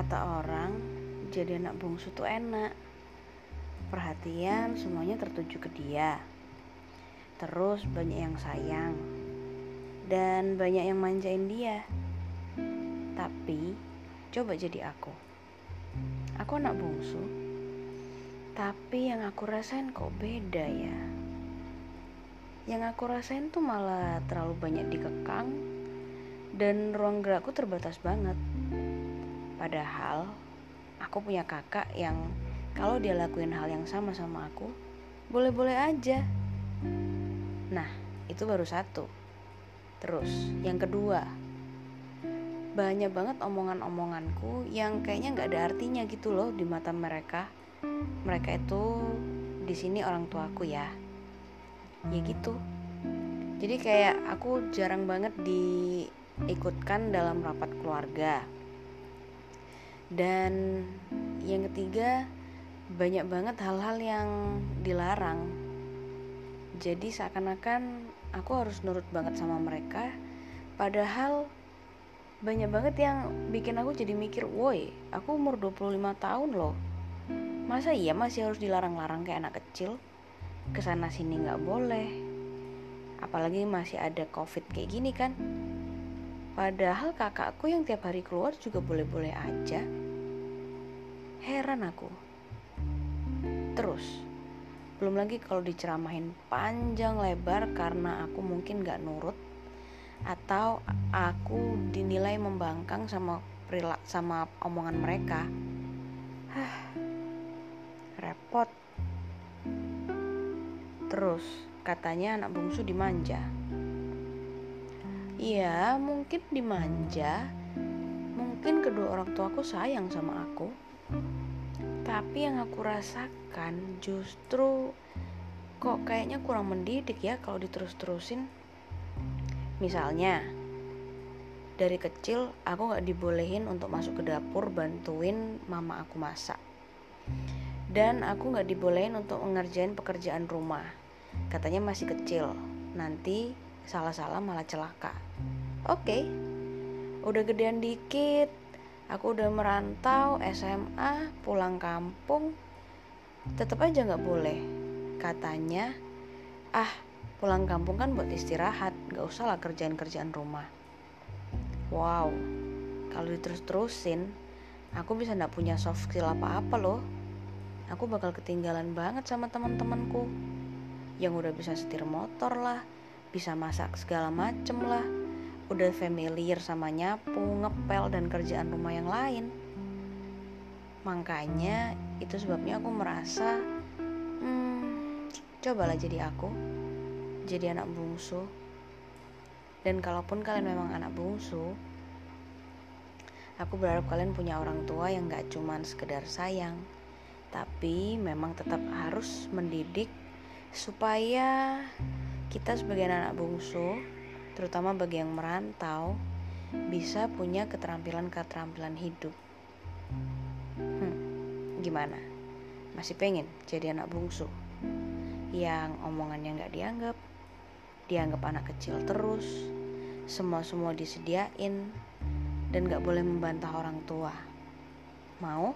Kata orang, jadi anak bungsu tuh enak. Perhatian semuanya tertuju ke dia. Terus banyak yang sayang. Dan banyak yang manjain dia. Tapi, coba jadi aku. Aku anak bungsu. Tapi yang aku rasain kok beda ya. Yang aku rasain tuh malah terlalu banyak dikekang dan ruang gerakku terbatas banget. Padahal aku punya kakak yang kalau dia lakuin hal yang sama sama aku, boleh-boleh aja. Nah, itu baru satu. Terus, yang kedua, banyak banget omongan-omonganku yang kayaknya nggak ada artinya gitu loh di mata mereka. Mereka itu di sini orang tuaku ya. Ya gitu. Jadi kayak aku jarang banget diikutkan dalam rapat keluarga dan yang ketiga, banyak banget hal-hal yang dilarang. Jadi seakan-akan aku harus nurut banget sama mereka, padahal banyak banget yang bikin aku jadi mikir, woi, aku umur 25 tahun loh. Masa iya masih harus dilarang-larang kayak anak kecil? Ke sana sini nggak boleh. Apalagi masih ada covid kayak gini kan. Padahal kakakku yang tiap hari keluar juga boleh-boleh aja. Heran aku. Terus, belum lagi kalau diceramahin panjang lebar karena aku mungkin gak nurut atau aku dinilai membangkang sama perilak sama omongan mereka. Hah, repot. Terus, katanya anak bungsu dimanja. Iya, mungkin dimanja. Mungkin kedua orang tuaku sayang sama aku. Tapi yang aku rasakan justru kok kayaknya kurang mendidik ya kalau diterus-terusin. Misalnya, dari kecil aku gak dibolehin untuk masuk ke dapur bantuin mama aku masak. Dan aku gak dibolehin untuk mengerjain pekerjaan rumah. Katanya masih kecil, nanti salah-salah malah celaka. Oke, okay. udah gedean dikit, aku udah merantau SMA, pulang kampung, tetap aja nggak boleh. Katanya, ah pulang kampung kan buat istirahat, nggak usah lah kerjaan-kerjaan rumah. Wow, kalau diterus-terusin, aku bisa nggak punya soft skill apa-apa loh. Aku bakal ketinggalan banget sama teman-temanku yang udah bisa setir motor lah, bisa masak segala macem lah, udah familiar sama nyapu, ngepel, dan kerjaan rumah yang lain. Makanya itu sebabnya aku merasa, hmm, cobalah jadi aku, jadi anak bungsu. Dan kalaupun kalian memang anak bungsu, aku berharap kalian punya orang tua yang gak cuman sekedar sayang, tapi memang tetap harus mendidik supaya kita sebagai anak bungsu, terutama bagi yang merantau, bisa punya keterampilan-keterampilan hidup. Hmm, gimana? Masih pengen jadi anak bungsu? Yang omongannya nggak dianggap, dianggap anak kecil terus, semua-semua disediain, dan nggak boleh membantah orang tua. Mau?